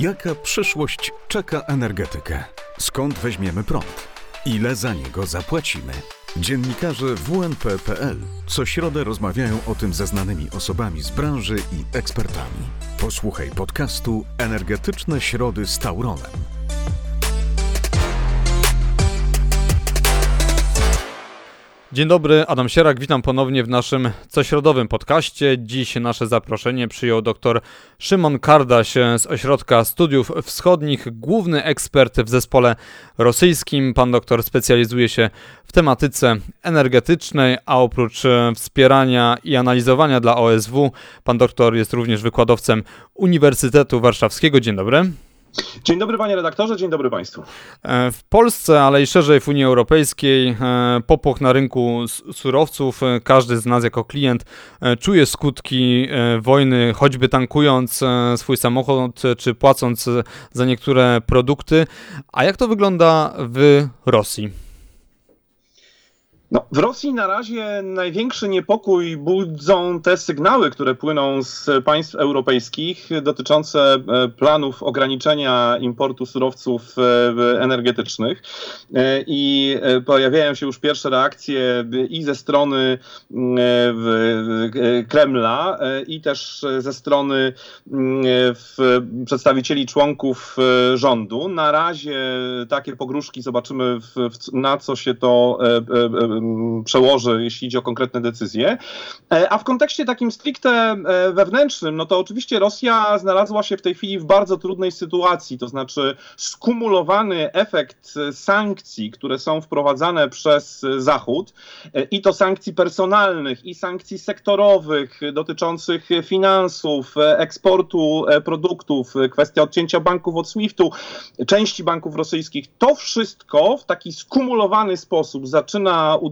Jaka przyszłość czeka energetykę? Skąd weźmiemy prąd? Ile za niego zapłacimy? Dziennikarze WNP.pl co środę rozmawiają o tym ze znanymi osobami z branży i ekspertami. Posłuchaj podcastu Energetyczne Środy z Tauronem. Dzień dobry, Adam Sierak, witam ponownie w naszym cośrodowym podcaście. Dziś nasze zaproszenie przyjął dr Szymon Kardaś z Ośrodka Studiów Wschodnich, główny ekspert w zespole rosyjskim. Pan doktor specjalizuje się w tematyce energetycznej, a oprócz wspierania i analizowania dla OSW, pan doktor jest również wykładowcem Uniwersytetu Warszawskiego. Dzień dobry. Dzień dobry panie redaktorze, dzień dobry państwu. E, w Polsce, ale i szerzej w Unii Europejskiej e, popłoch na rynku surowców. E, każdy z nas jako klient czuje skutki wojny, choćby tankując swój samochód czy płacąc za niektóre produkty. A jak to wygląda w Rosji? No, w Rosji na razie największy niepokój budzą te sygnały, które płyną z państw europejskich dotyczące e, planów ograniczenia importu surowców e, energetycznych. E, I pojawiają się już pierwsze reakcje i ze strony Kremla, i też ze strony przedstawicieli członków rządu. Na razie takie pogróżki zobaczymy, na co się to przełoży, jeśli idzie o konkretne decyzje. E, a w kontekście takim stricte e, wewnętrznym, no to oczywiście Rosja znalazła się w tej chwili w bardzo trudnej sytuacji, to znaczy skumulowany efekt sankcji, które są wprowadzane przez Zachód, e, i to sankcji personalnych, i sankcji sektorowych dotyczących finansów, eksportu produktów, kwestia odcięcia banków od SWIFT-u, części banków rosyjskich, to wszystko w taki skumulowany sposób zaczyna uderzać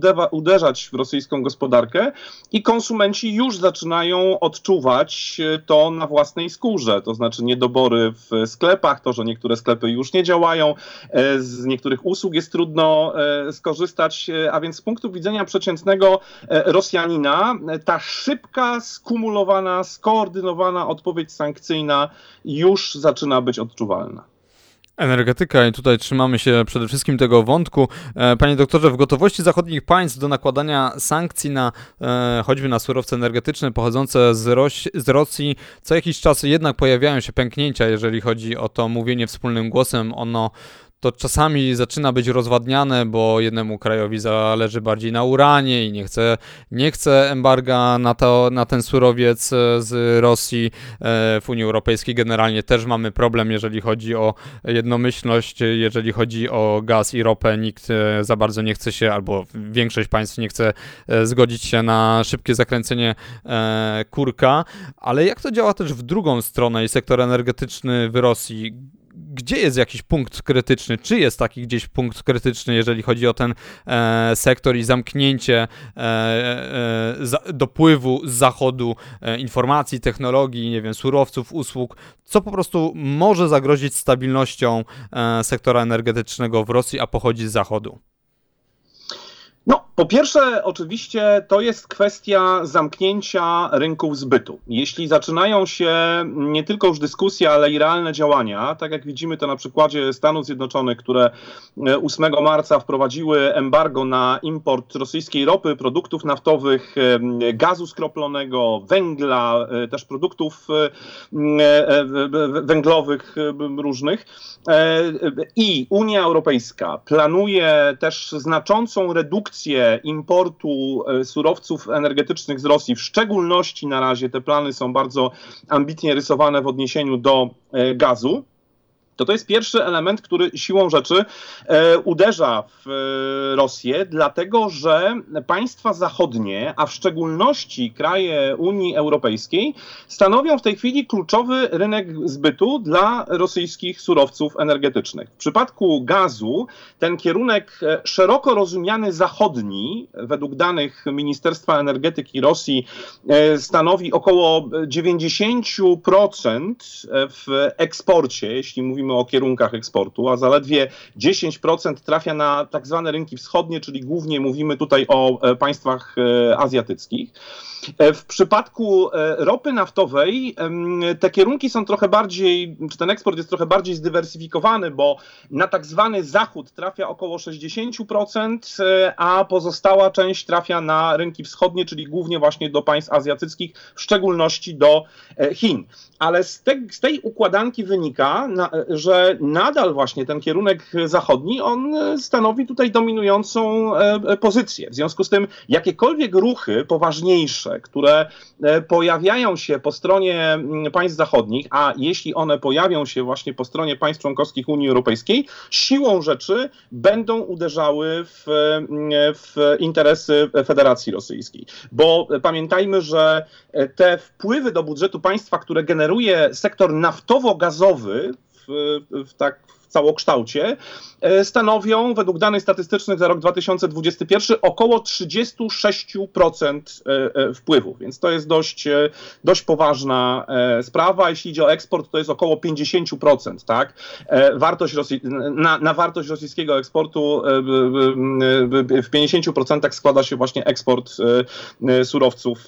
w rosyjską gospodarkę i konsumenci już zaczynają odczuwać to na własnej skórze, to znaczy niedobory w sklepach, to, że niektóre sklepy już nie działają, e, z niektórych usług jest trudno e, skorzystać, e, a więc z punktu widzenia przeciętnego Rosjanina ta szybka, skumulowana, skoordynowana odpowiedź sankcyjna już zaczyna być odczuwalna. Energetyka i tutaj trzymamy się przede wszystkim tego wątku. E, panie doktorze, w gotowości zachodnich państw do nakładania sankcji na e, choćby na surowce energetyczne pochodzące z, z Rosji, co jakiś czas jednak pojawiają się pęknięcia, jeżeli chodzi o to mówienie wspólnym głosem. Ono to czasami zaczyna być rozwadniane, bo jednemu krajowi zależy bardziej na uranie i nie chce, nie chce embarga na, to, na ten surowiec e, z Rosji. E, w Unii Europejskiej generalnie też mamy problem, jeżeli chodzi o jednomyślność, jeżeli chodzi o gaz i ropę. Nikt e, za bardzo nie chce się, albo większość państw nie chce zgodzić się na szybkie zakręcenie kurka. Ale jak to działa też w drugą stronę i sektor energetyczny w Rosji? Gdzie jest jakiś punkt krytyczny? Czy jest taki gdzieś punkt krytyczny, jeżeli chodzi o ten e, sektor i zamknięcie e, e, za, dopływu z zachodu e, informacji, technologii, nie wiem, surowców, usług, co po prostu może zagrozić stabilnością e, sektora energetycznego w Rosji, a pochodzi z zachodu? No, po pierwsze, oczywiście to jest kwestia zamknięcia rynków zbytu. Jeśli zaczynają się nie tylko już dyskusje, ale i realne działania, tak jak widzimy to na przykładzie Stanów Zjednoczonych, które 8 e, marca wprowadziły embargo na import rosyjskiej ropy, produktów naftowych, e, gazu skroplonego, węgla, e, też produktów węglowych różnych. I Unia Europejska planuje też znaczącą redukcję importu e, surowców energetycznych z Rosji, w szczególności na razie te plany są bardzo ambitnie rysowane w odniesieniu do e, gazu to to jest pierwszy element, który siłą rzeczy e, uderza w e, Rosję, dlatego że państwa zachodnie, a w szczególności kraje Unii Europejskiej, stanowią w tej chwili kluczowy rynek zbytu dla rosyjskich surowców energetycznych. W przypadku gazu ten kierunek e, szeroko rozumiany zachodni, według danych Ministerstwa Energetyki Rosji, e, stanowi około 90% w eksporcie, jeśli mówimy mówimy o kierunkach eksportu, a zaledwie 10% trafia na tak zwane rynki wschodnie, czyli głównie mówimy tutaj o państwach azjatyckich. W przypadku ropy naftowej te kierunki są trochę bardziej, czy ten eksport jest trochę bardziej zdywersyfikowany, bo na tak zwany zachód trafia około 60%, a pozostała część trafia na rynki wschodnie, czyli głównie właśnie do państw azjatyckich, w szczególności do e, Chin. Ale z, te, z tej układanki wynika, że nadal właśnie ten kierunek zachodni, on stanowi tutaj dominującą e, pozycję. W związku z tym jakiekolwiek ruchy poważniejsze, które e, pojawiają się po stronie państw zachodnich, a jeśli one pojawią się właśnie po stronie państw członkowskich Unii Europejskiej, siłą rzeczy będą uderzały w, w interesy Federacji Rosyjskiej. Bo pamiętajmy, że te wpływy do budżetu państwa, które generuje sektor naftowo-gazowy, w, w, tak całokształcie, e, stanowią według danych statystycznych za rok 2021 około 36% e, e, wpływów, więc to jest dość, dość poważna sprawa. Jeśli idzie o eksport, to jest około 50%, tak? Wartość Rosji, na, na wartość rosyjskiego eksportu w 50% składa się właśnie eksport surowców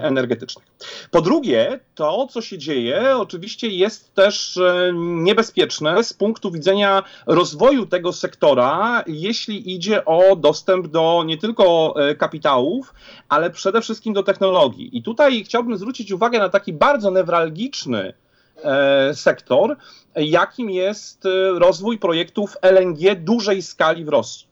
energetycznych. Po drugie, to co się dzieje oczywiście jest też niebezpieczne z punktu widzenia rozwoju tego sektora, jeśli idzie o dostęp do nie tylko e, kapitałów, ale przede wszystkim do technologii. I tutaj chciałbym zwrócić uwagę na taki bardzo newralgiczny e, sektor, jakim jest e, rozwój projektów LNG dużej skali w Rosji.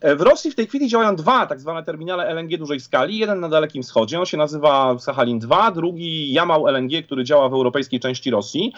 E, w Rosji w tej chwili działają dwa tak zwane terminale LNG dużej skali. Jeden na Dalekim Wschodzie, on się nazywa Sachalin 2, drugi Jamał LNG, który działa w europejskiej części Rosji.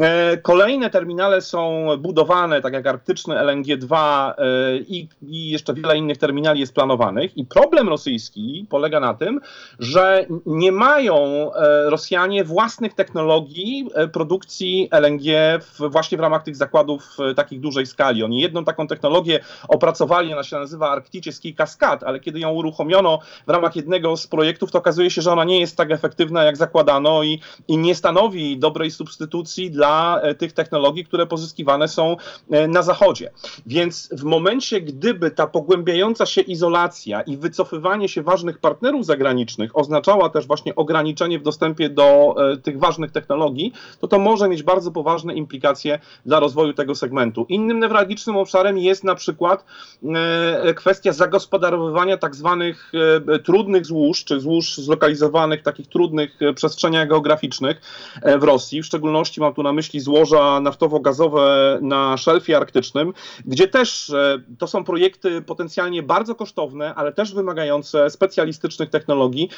E, kolejne terminale są budowane, tak jak arktyczny LNG 2 e, i, i jeszcze wiele innych terminali jest planowanych. I problem rosyjski polega na tym, że nie mają Rosjanie własnych technologii produkcji LNG w, właśnie w ramach tych zakładów takich dużej skali. Oni jedną taką technologię opracowali ona się nazywa Arktycki Kaskad, ale kiedy ją uruchomiono w ramach jednego z projektów, to okazuje się, że ona nie jest tak efektywna, jak zakładano i, i nie stanowi dobrej substytucji dla e, tych technologii, które pozyskiwane są e, na Zachodzie. Więc w momencie, gdyby ta pogłębiająca się izolacja i wycofywanie się ważnych partnerów zagranicznych oznaczała też właśnie ograniczenie w dostępie do e, tych ważnych technologii, to to może mieć bardzo poważne implikacje dla rozwoju tego segmentu. Innym newralgicznym obszarem jest na przykład kwestia zagospodarowywania tak zwanych e, trudnych złóż, czy złóż zlokalizowanych w takich trudnych e, przestrzeniach geograficznych w Rosji. W szczególności mam tu na myśli złoża naftowo-gazowe na szelfie arktycznym, gdzie też to są projekty potencjalnie bardzo kosztowne, ale też wymagające specjalistycznych technologii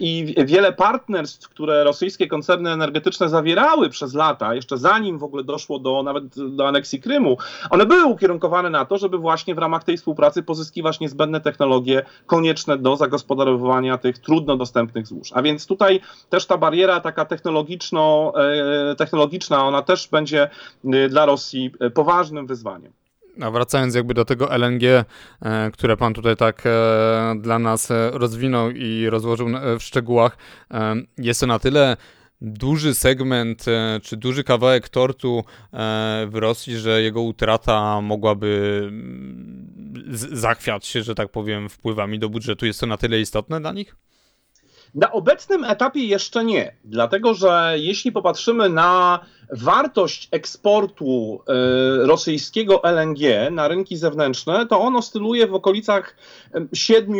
i wiele partnerstw, które rosyjskie koncerny energetyczne zawierały przez lata, jeszcze zanim w ogóle doszło do nawet do aneksji Krymu, one były ukierunkowane na to, żeby właśnie w ramach tej współpracy pozyskiwać niezbędne technologie konieczne do zagospodarowywania tych trudno dostępnych złóż. A więc tutaj też ta bariera taka technologiczno, e, technologiczna, ona też będzie e, dla Rosji e, poważnym wyzwaniem. A wracając jakby do tego LNG, które pan tutaj tak dla nas rozwinął i rozłożył w szczegółach, jest to na tyle duży segment czy duży kawałek tortu w Rosji, że jego utrata mogłaby mm, zachwiać się, że tak powiem, wpływami do budżetu. Jest to na tyle istotne dla nich? Na obecnym etapie jeszcze nie, dlatego że jeśli popatrzymy na wartość eksportu e, rosyjskiego LNG na rynki zewnętrzne, to on oscyluje w okolicach 7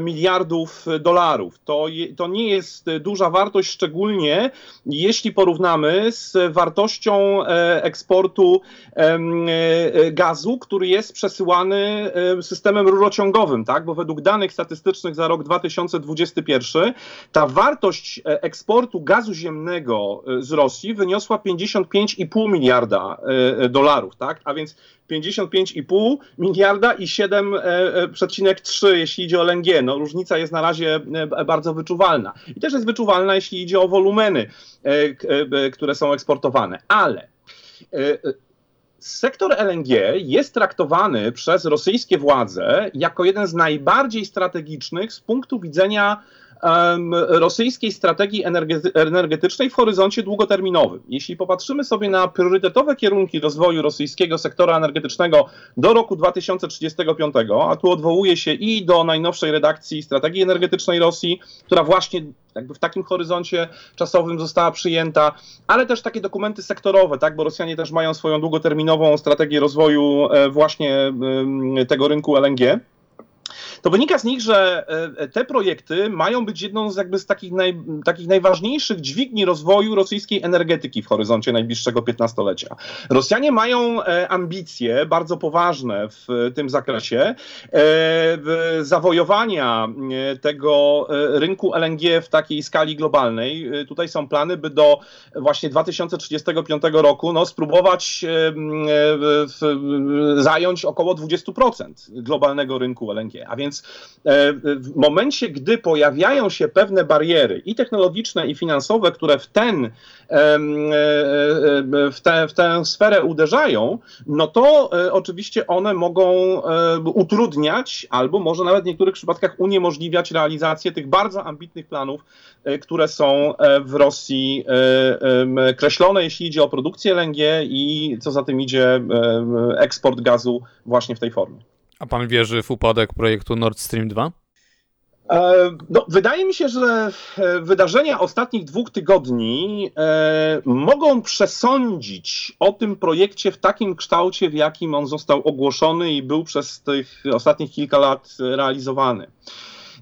miliardów dolarów. To, to nie jest duża wartość, szczególnie jeśli porównamy z wartością e, eksportu e, gazu, który jest przesyłany systemem rurociągowym, tak? bo według danych statystycznych za rok 2021 ta wartość eksportu gazu ziemnego z Rosji wyniosła 50 55,5 miliarda e, e, dolarów, tak? A więc 55,5 miliarda i 7,3 e, jeśli idzie o LNG. No, różnica jest na razie bardzo wyczuwalna. I też jest wyczuwalna, jeśli idzie o wolumeny, które są eksportowane. Ale sektor LNG jest traktowany przez rosyjskie władze jako jeden z najbardziej strategicznych z punktu widzenia rosyjskiej strategii energetycznej w horyzoncie długoterminowym. Jeśli popatrzymy sobie na priorytetowe kierunki rozwoju rosyjskiego sektora energetycznego do roku 2035, a tu odwołuje się i do najnowszej redakcji strategii energetycznej Rosji, która właśnie jakby w takim horyzoncie czasowym została przyjęta, ale też takie dokumenty sektorowe, tak, bo Rosjanie też mają swoją długoterminową strategię rozwoju e, właśnie tego rynku LNG to wynika z nich, że e, te projekty mają być jedną z jakby z takich, naj, takich najważniejszych dźwigni rozwoju rosyjskiej energetyki w horyzoncie najbliższego piętnastolecia. Rosjanie mają e, ambicje bardzo poważne w tym zakresie e, zawojowania tego rynku LNG w takiej skali globalnej. Tutaj są plany, by do właśnie 2035 roku no, spróbować zająć około 20% globalnego rynku LNG. A więc więc e, w momencie, gdy pojawiają się pewne bariery i technologiczne, i finansowe, które w, ten, e, e, w, te, w tę sferę uderzają, no to oczywiście one mogą utrudniać albo może nawet w niektórych przypadkach uniemożliwiać realizację tych bardzo ambitnych planów, które są w Rosji kreślone, jeśli idzie o produkcję LNG i co za tym idzie eksport gazu właśnie w tej formie. A pan wierzy w upadek projektu Nord Stream 2? E, no, wydaje mi się, że e, wydarzenia ostatnich dwóch tygodni e, mogą przesądzić o tym projekcie w takim kształcie, w jakim on został ogłoszony i był przez tych ostatnich kilka lat realizowany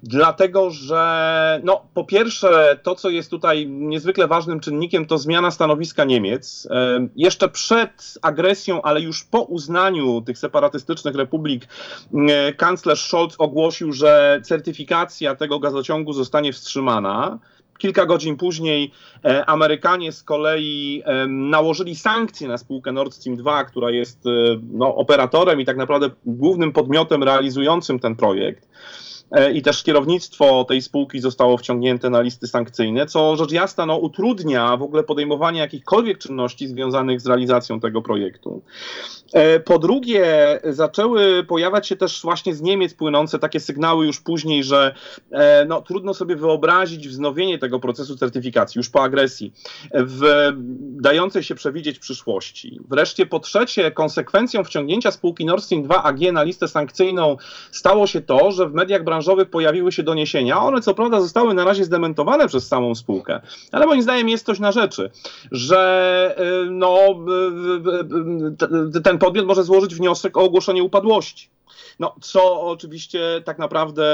dlatego że no, po pierwsze to, co jest tutaj niezwykle ważnym czynnikiem, to zmiana stanowiska Niemiec. Jeszcze przed agresją, ale już po uznaniu tych separatystycznych republik, kanclerz Scholz ogłosił, że certyfikacja tego gazociągu zostanie wstrzymana. Kilka godzin później e, Amerykanie z kolei nałożyli sankcje na spółkę Nord Stream 2, która jest e, no, operatorem i tak naprawdę głównym podmiotem realizującym ten projekt. E, i też kierownictwo tej spółki zostało wciągnięte na listy sankcyjne, co rzecz jasna no, utrudnia w ogóle podejmowanie jakichkolwiek czynności związanych z realizacją tego projektu. E, po drugie, zaczęły pojawiać się też właśnie z Niemiec płynące takie sygnały już później, że e, no, trudno sobie wyobrazić wznowienie tego procesu certyfikacji już po agresji, w dającej się przewidzieć przyszłości. Wreszcie po trzecie, konsekwencją wciągnięcia spółki Nord Stream 2 AG na listę sankcyjną stało się to, że w mediach branżowych branżowych pojawiły się doniesienia. One co prawda zostały na razie zdementowane przez samą spółkę, ale moim zdaniem jest coś na rzeczy, że y, no, y, y, ten podmiot może złożyć wniosek o ogłoszenie upadłości. No, co oczywiście tak naprawdę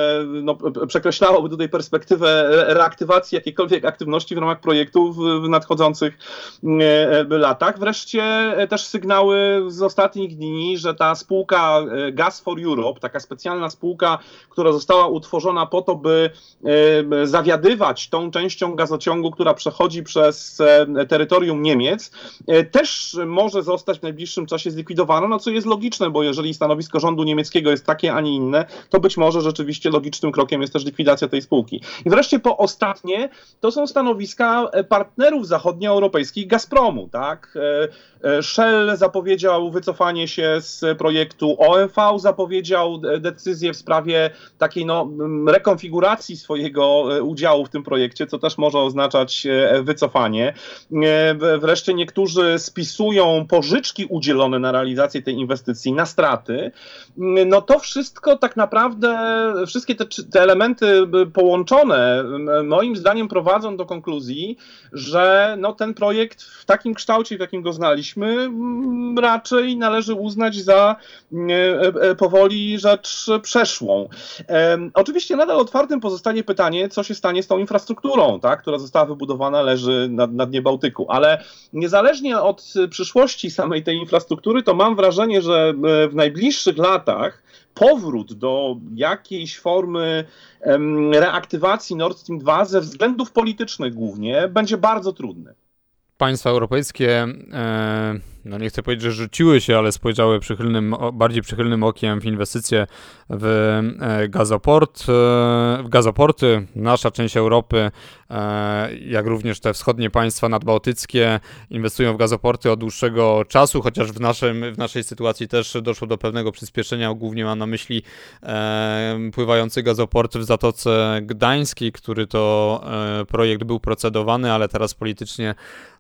no, przekreślałoby tutaj perspektywę reaktywacji jakiejkolwiek aktywności w ramach projektu w, nadchodzących e, latach. Wreszcie e, też sygnały z ostatnich dni, że ta spółka e, Gas for Europe, taka specjalna spółka, która została utworzona po to, by zawiadywać tą częścią gazociągu, która przechodzi przez terytorium Niemiec, też może zostać w najbliższym czasie zlikwidowana, no co jest logiczne, bo jeżeli stanowisko rządu niemieckiego jest takie, a nie inne, to być może rzeczywiście logicznym krokiem jest też likwidacja tej spółki. I wreszcie po ostatnie, to są stanowiska e, partnerów zachodnioeuropejskich Gazpromu, tak? E, e, Shell zapowiedział wycofanie się z projektu, OMV zapowiedział decyzję w sprawie takiej no, rekonfiguracji swojego udziału w tym projekcie, co też może oznaczać wycofanie. Wreszcie niektórzy spisują pożyczki udzielone na realizację tej inwestycji na straty. No to wszystko tak naprawdę, wszystkie te, te, elementy połączone, moim zdaniem prowadzą do konkluzji, że no, ten projekt w takim kształcie, w jakim go znaliśmy, raczej należy uznać za e, e, powoli rzecz przeszłą. Oczywiście nadal otwartym pozostanie pytanie, co się stanie z tą infrastrukturą, tak, która została wybudowana, leży na, na dnie Bałtyku, ale niezależnie od przyszłości samej tej infrastruktury, to mam wrażenie, że w najbliższych latach powrót do jakiejś formy reaktywacji Nord Stream 2 ze względów politycznych głównie będzie bardzo trudny. Państwa europejskie e, no nie chcę powiedzieć, że rzuciły się, ale spojrzały przychylnym, bardziej przychylnym okiem w inwestycje w e, gazoport, e, w gazoporty. Nasza część Europy, jak również te wschodnie państwa nadbałtyckie inwestują w gazoporty od dłuższego czasu, chociaż w, naszym, w naszej sytuacji też doszło do pewnego przyspieszenia. Głównie mam na myśli pływający gazoport w Zatoce Gdańskiej, który to projekt był procedowany, ale teraz politycznie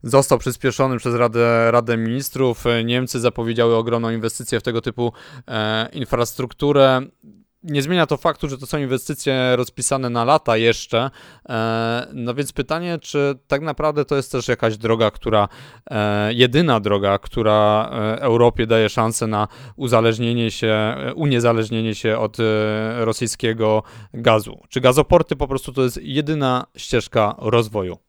został przyspieszony przez Radę, Radę Ministrów. Niemcy zapowiedziały ogromną inwestycję w tego typu e, infrastrukturę. Nie zmienia to faktu, że to są inwestycje rozpisane na lata jeszcze. E, no więc pytanie, czy tak naprawdę to jest też jakaś droga, która, e, jedyna droga, która e, Europie daje szansę na uzależnienie się, uniezależnienie się od rosyjskiego gazu? Czy gazoporty po prostu to jest jedyna ścieżka rozwoju?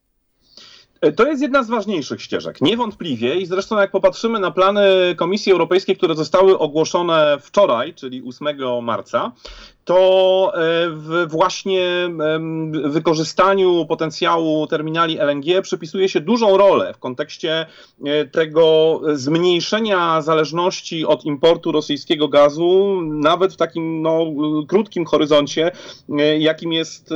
E, to jest jedna z ważniejszych ścieżek, niewątpliwie. I zresztą, jak popatrzymy na plany Komisji Europejskiej, które zostały ogłoszone wczoraj, czyli 8 marca, to e, w właśnie wykorzystaniu potencjału terminali LNG przypisuje się dużą rolę w kontekście e, tego zmniejszenia zależności od importu rosyjskiego gazu, nawet w takim no, krótkim horyzoncie, e, jakim jest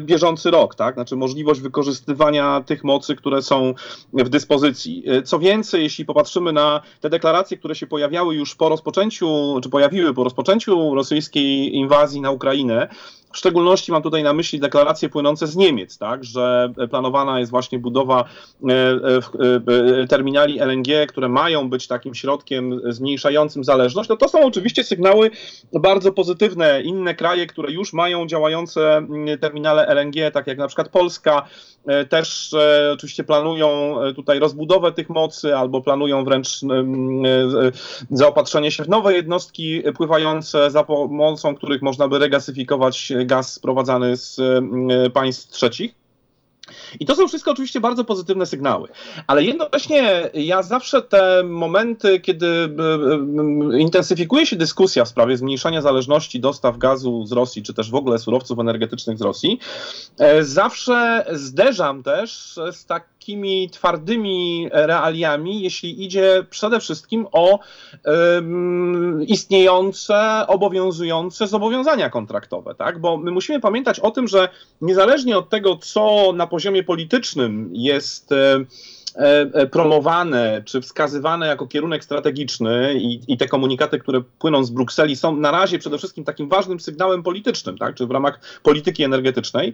bieżący rok, tak? Znaczy możliwość wykorzystywania tych mocy, które są w dyspozycji. Co więcej, jeśli popatrzymy na te deklaracje, które się pojawiały już po rozpoczęciu, czy pojawiły po rozpoczęciu rosyjskiej inwazji, inwazji na Ukrainę. W szczególności mam tutaj na myśli deklaracje płynące z Niemiec, tak, że planowana jest właśnie budowa e, e, e, terminali LNG, które mają być takim środkiem zmniejszającym zależność. No to są oczywiście sygnały bardzo pozytywne. Inne kraje, które już mają działające mm, terminale LNG, tak jak na przykład Polska, też oczywiście planują tutaj rozbudowę tych mocy albo planują wręcz zaopatrzenie się w nowe jednostki pływające, za pomocą których można by regasyfikować gaz sprowadzany z państw trzecich. I to są wszystko oczywiście bardzo pozytywne sygnały, ale jednocześnie ja zawsze te momenty, kiedy e, e, intensyfikuje się dyskusja w sprawie zmniejszania zależności dostaw gazu z Rosji, czy też w ogóle surowców energetycznych z Rosji, e, zawsze zderzam też z takimi twardymi realiami, jeśli idzie przede wszystkim o istniejące, obowiązujące zobowiązania kontraktowe, tak? Bo my musimy pamiętać o tym, że niezależnie od tego, co na poziomie politycznym jest promowane czy wskazywane jako kierunek strategiczny i, i, te komunikaty, które płyną z Brukseli są na razie przede wszystkim takim ważnym sygnałem politycznym, tak, czy w ramach polityki energetycznej,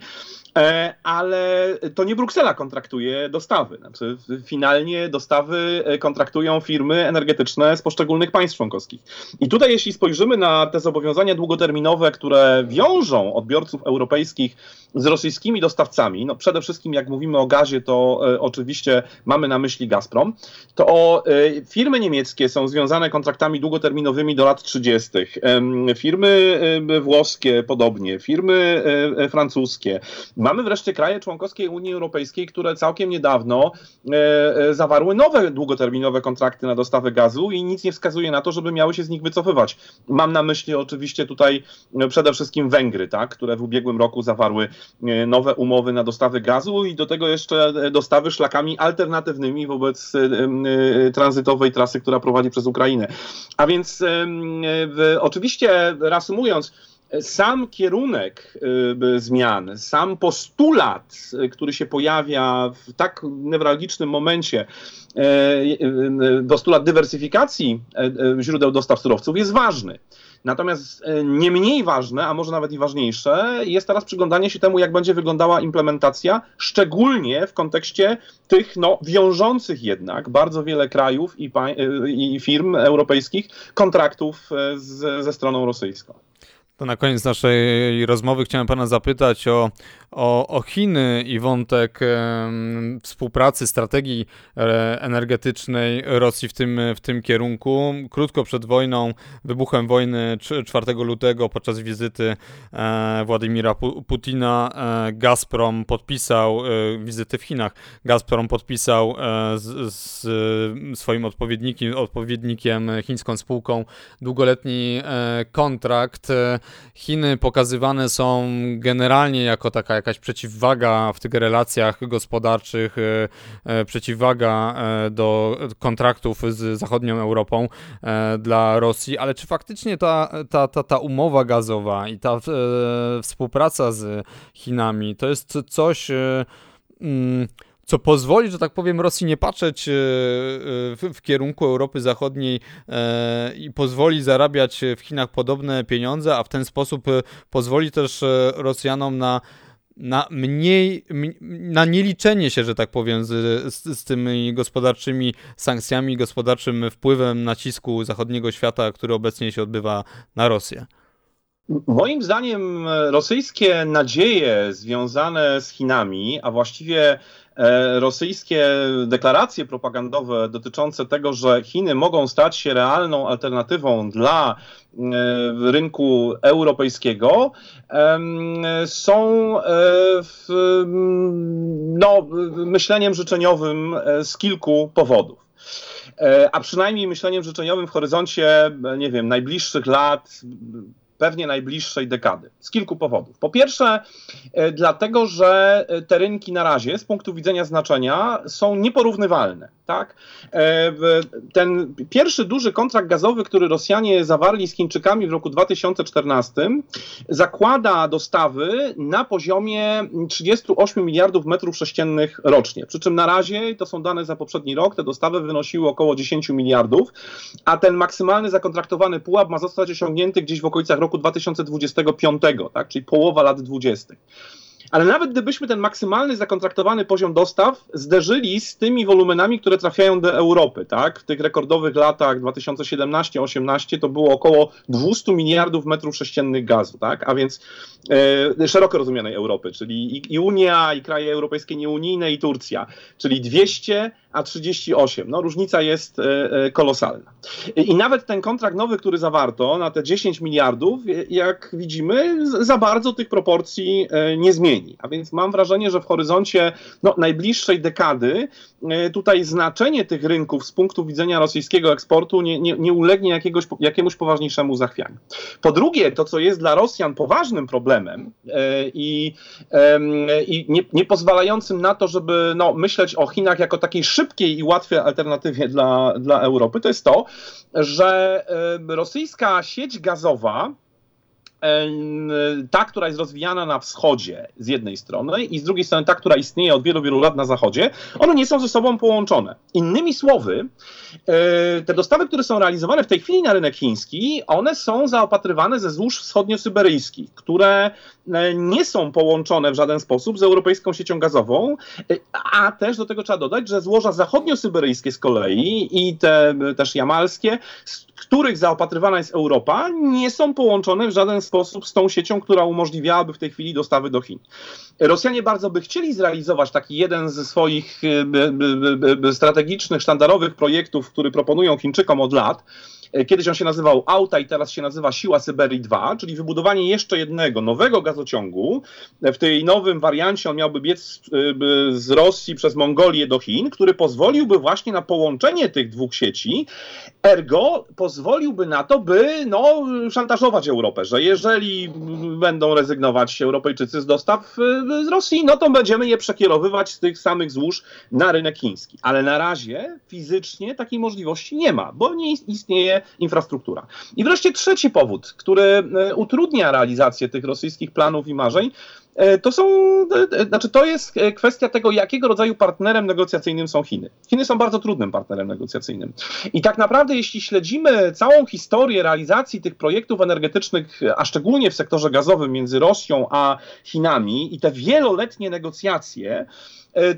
ale to nie Bruksela kontraktuje dostawy. Znaczy, finalnie dostawy kontraktują firmy energetyczne z poszczególnych państw członkowskich. I tutaj jeśli spojrzymy na te zobowiązania długoterminowe, które wiążą odbiorców europejskich z rosyjskimi dostawcami, no przede wszystkim jak mówimy o gazie, to e, oczywiście mamy na myśli Gazprom, to e, firmy niemieckie są związane kontraktami długoterminowymi do lat 30. E, firmy e, włoskie podobnie, firmy e, francuskie. Mamy wreszcie kraje członkowskie Unii Europejskiej, które całkiem niedawno zawarły nowe długoterminowe kontrakty na dostawę gazu i nic nie wskazuje na to, żeby miały się z nich wycofywać. Mam na myśli oczywiście tutaj przede wszystkim Węgry, tak, które w ubiegłym roku zawarły nowe umowy na dostawy gazu i do tego jeszcze dostawy szlakami alternatywnymi wobec e, tranzytowej trasy, która prowadzi przez Ukrainę. A więc oczywiście reasumując, sam kierunek y, zmian, sam postulat, który się pojawia w tak newralgicznym momencie, postulat dywersyfikacji źródeł dostaw surowców jest ważny. Natomiast nie mniej ważne, a może nawet i ważniejsze, jest teraz przyglądanie się temu, jak będzie wyglądała implementacja, szczególnie w kontekście tych no, wiążących jednak bardzo wiele krajów i, i firm europejskich kontraktów z, ze stroną rosyjską. To na koniec naszej rozmowy chciałem Pana zapytać o, o, o Chiny i wątek e, współpracy, strategii e, energetycznej Rosji w tym, w tym kierunku. Krótko przed wojną, wybuchem wojny 4 lutego podczas wizyty e, Władimira Putina Gazprom podpisał, e, wizyty w Chinach, Gazprom podpisał e, z, z, swoim odpowiednikiem, odpowiednikiem chińską spółką długoletni e, kontrakt Chiny pokazywane są generalnie jako taka jakaś przeciwwaga w tych relacjach gospodarczych, przeciwwaga do kontraktów z zachodnią Europą dla Rosji, ale czy faktycznie ta, ta, ta, ta umowa gazowa i ta współpraca z Chinami to jest coś mm, co pozwoli, że tak powiem, Rosji nie patrzeć e, e, w, w kierunku Europy Zachodniej e, i pozwoli zarabiać w Chinach podobne pieniądze, a w ten sposób pozwoli też Rosjanom na na mniej, na nieliczenie się, że tak powiem, z, z, z, tymi gospodarczymi sankcjami, gospodarczym wpływem nacisku zachodniego świata, który obecnie się odbywa na Rosję. Moim zdaniem rosyjskie nadzieje związane z Chinami, a właściwie rosyjskie deklaracje propagandowe dotyczące tego, że Chiny mogą stać się realną alternatywą dla e, rynku europejskiego są e, no, myśleniem życzeniowym z kilku powodów. A przynajmniej myśleniem życzeniowym w horyzoncie, nie wiem, najbliższych lat, pewnie najbliższej dekady. Z kilku powodów. Po pierwsze, e, dlatego, że e, te rynki na razie z punktu widzenia znaczenia są nieporównywalne. Tak? E, ten pierwszy duży kontrakt gazowy, który Rosjanie zawarli z Chińczykami w roku 2014, zakłada dostawy na poziomie 38 miliardów metrów sześciennych rocznie. Przy czym na razie, to są dane za poprzedni rok, te dostawy wynosiły około 10 miliardów, a ten maksymalny zakontraktowany pułap ma zostać osiągnięty gdzieś w okolicach roku 2025, tak? czyli połowa lat 20. Ale nawet gdybyśmy ten maksymalny zakontraktowany poziom dostaw zderzyli z tymi wolumenami, które trafiają do Europy, tak? W tych rekordowych latach 2017-18 to było około 200 miliardów metrów sześciennych gazu, tak? A więc e, szeroko rozumianej Europy, czyli i, i Unia, i kraje europejskie nieunijne, i Turcja, czyli 200 a 38. No różnica jest e, e, kolosalna. I nawet ten kontrakt nowy, który zawarto na te 10 miliardów, jak widzimy, za bardzo tych proporcji e, nie zmieni. A więc mam wrażenie, że w horyzoncie no, najbliższej dekady tutaj znaczenie tych rynków z punktu widzenia rosyjskiego eksportu nie, nie, nie ulegnie jakiegoś, jakiemuś poważniejszemu zachwianiu. Po drugie, to co jest dla Rosjan poważnym problemem i, i nie, nie pozwalającym na to, żeby no, myśleć o Chinach jako takiej szybkiej i łatwej alternatywie dla, dla Europy, to jest to, że rosyjska sieć gazowa ta, która jest rozwijana na wschodzie z jednej strony i z drugiej strony ta, która istnieje od wielu, wielu lat na zachodzie, one nie są ze sobą połączone. Innymi słowy, e, te dostawy, które są realizowane w tej chwili na rynek chiński, one są zaopatrywane ze złóż wschodnio-syberyjskich, które e, nie są połączone w żaden sposób z europejską siecią gazową, e, a też do tego trzeba dodać, że złoża zachodnio-syberyjskie z kolei i te też jamalskie, z których zaopatrywana jest Europa, nie są połączone w żaden sposób z tą siecią, która umożliwiałaby w tej chwili dostawy do Chin. Rosjanie bardzo by chcieli zrealizować taki jeden ze swoich strategicznych, sztandarowych projektów, który proponują Chińczykom od lat, E, kiedyś on się nazywał Auta i teraz się nazywa Siła Syberii 2, czyli wybudowanie jeszcze jednego nowego gazociągu. W tej nowym wariancie on miałby biec e, z Rosji przez Mongolię do Chin, który pozwoliłby właśnie na połączenie tych dwóch sieci. Ergo pozwoliłby na to, by no, szantażować Europę, że jeżeli będą rezygnować Europejczycy z dostaw e, z Rosji, no to będziemy je przekierowywać z tych samych złóż na rynek chiński. Ale na razie fizycznie takiej możliwości nie ma, bo nie istnieje infrastruktura. I wreszcie trzeci powód, który e, utrudnia realizację tych rosyjskich planów i marzeń, e, to są, e, znaczy to jest kwestia tego, jakiego rodzaju partnerem negocjacyjnym są Chiny. Chiny są bardzo trudnym partnerem negocjacyjnym. I tak naprawdę, jeśli śledzimy całą historię realizacji tych projektów energetycznych, a szczególnie w sektorze gazowym między Rosją a Chinami i te wieloletnie negocjacje,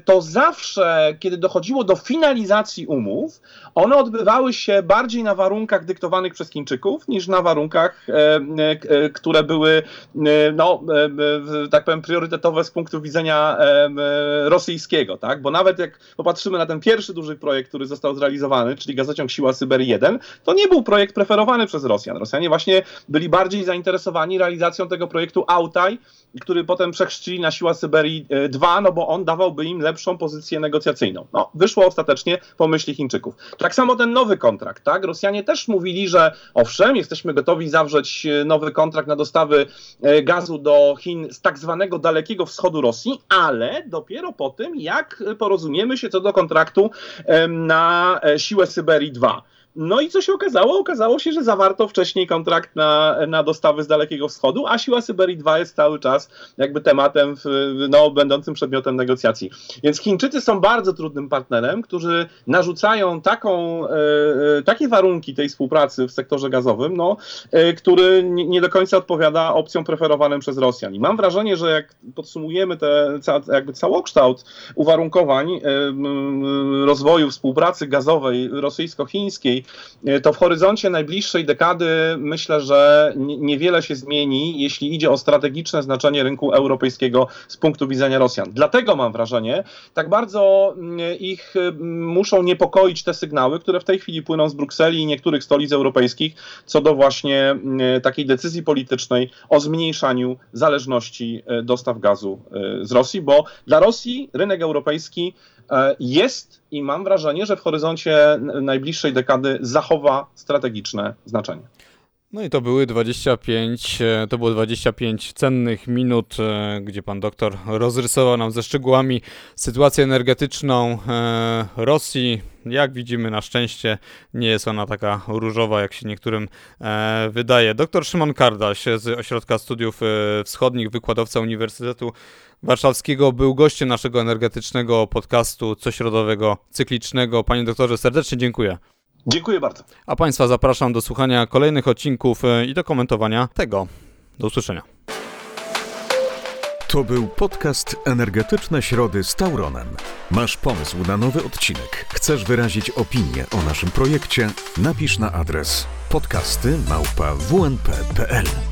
to zawsze, kiedy dochodziło do finalizacji umów, one odbywały się bardziej na warunkach dyktowanych przez Chińczyków niż na warunkach, e, e, które były, no, tak powiem, priorytetowe z punktu widzenia rosyjskiego, tak? Bo nawet jak popatrzymy na ten pierwszy duży projekt, który został zrealizowany, czyli gazociąg Siła Syberii 1, to nie był projekt preferowany przez Rosjan. Rosjanie właśnie byli bardziej zainteresowani realizacją tego projektu Autaj, który potem przechrzcili na Siła Syberii 2, no bo on dawałby dałaby im lepszą pozycję negocjacyjną. No, wyszło ostatecznie po myśli Chińczyków. Tak samo ten nowy kontrakt, tak? Rosjanie też mówili, że owszem, jesteśmy gotowi zawrzeć e, nowy kontrakt na dostawy e, gazu do Chin z tak zwanego dalekiego wschodu Rosji, ale dopiero po tym, jak porozumiemy się co do kontraktu na siłę Syberii 2. No i co się okazało? Okazało się, że zawarto wcześniej kontrakt na, na dostawy z Dalekiego Wschodu, a siła Syberii 2 jest cały czas jakby tematem, w, no, będącym przedmiotem negocjacji. Więc Chińczycy są bardzo trudnym partnerem, którzy narzucają taką, e, e takie warunki tej współpracy w sektorze gazowym, no, e, który nie, nie, do końca odpowiada opcjom preferowanym przez Rosjan. I mam wrażenie, że jak podsumujemy te, ca, jakby całokształt uwarunkowań e, rozwoju współpracy gazowej rosyjsko-chińskiej, E, to w horyzoncie najbliższej dekady myślę, że niewiele się zmieni, jeśli idzie o strategiczne znaczenie rynku europejskiego z punktu widzenia Rosjan. Dlatego mam wrażenie, tak bardzo mm, ich mm, muszą niepokoić te sygnały, które w tej chwili płyną z Brukseli i niektórych stolic europejskich co do właśnie mm, takiej decyzji politycznej o zmniejszaniu zależności e, dostaw gazu e, z Rosji, bo dla Rosji rynek europejski jest i mam wrażenie, że w horyzoncie najbliższej dekady zachowa strategiczne znaczenie. No i to były 25, e, to było 25 cennych minut, e, gdzie pan doktor rozrysował nam ze szczegółami sytuację energetyczną Rosji. Jak widzimy, na szczęście nie jest ona taka różowa, jak się niektórym wydaje. Doktor Szymon Kardaś z Ośrodka Studiów Wschodnich, wykładowca Uniwersytetu Warszawskiego był gościem naszego energetycznego podcastu cośrodowego, cyklicznego. Panie doktorze, serdecznie dziękuję. Dziękuję bardzo. A Państwa zapraszam do słuchania kolejnych odcinków e, i do komentowania tego. Do usłyszenia. To był podcast Energetyczne Środy z Tauronem. Masz pomysł na nowy odcinek? Chcesz wyrazić opinię o naszym projekcie? Napisz na adres podcasty małpa wnp.pl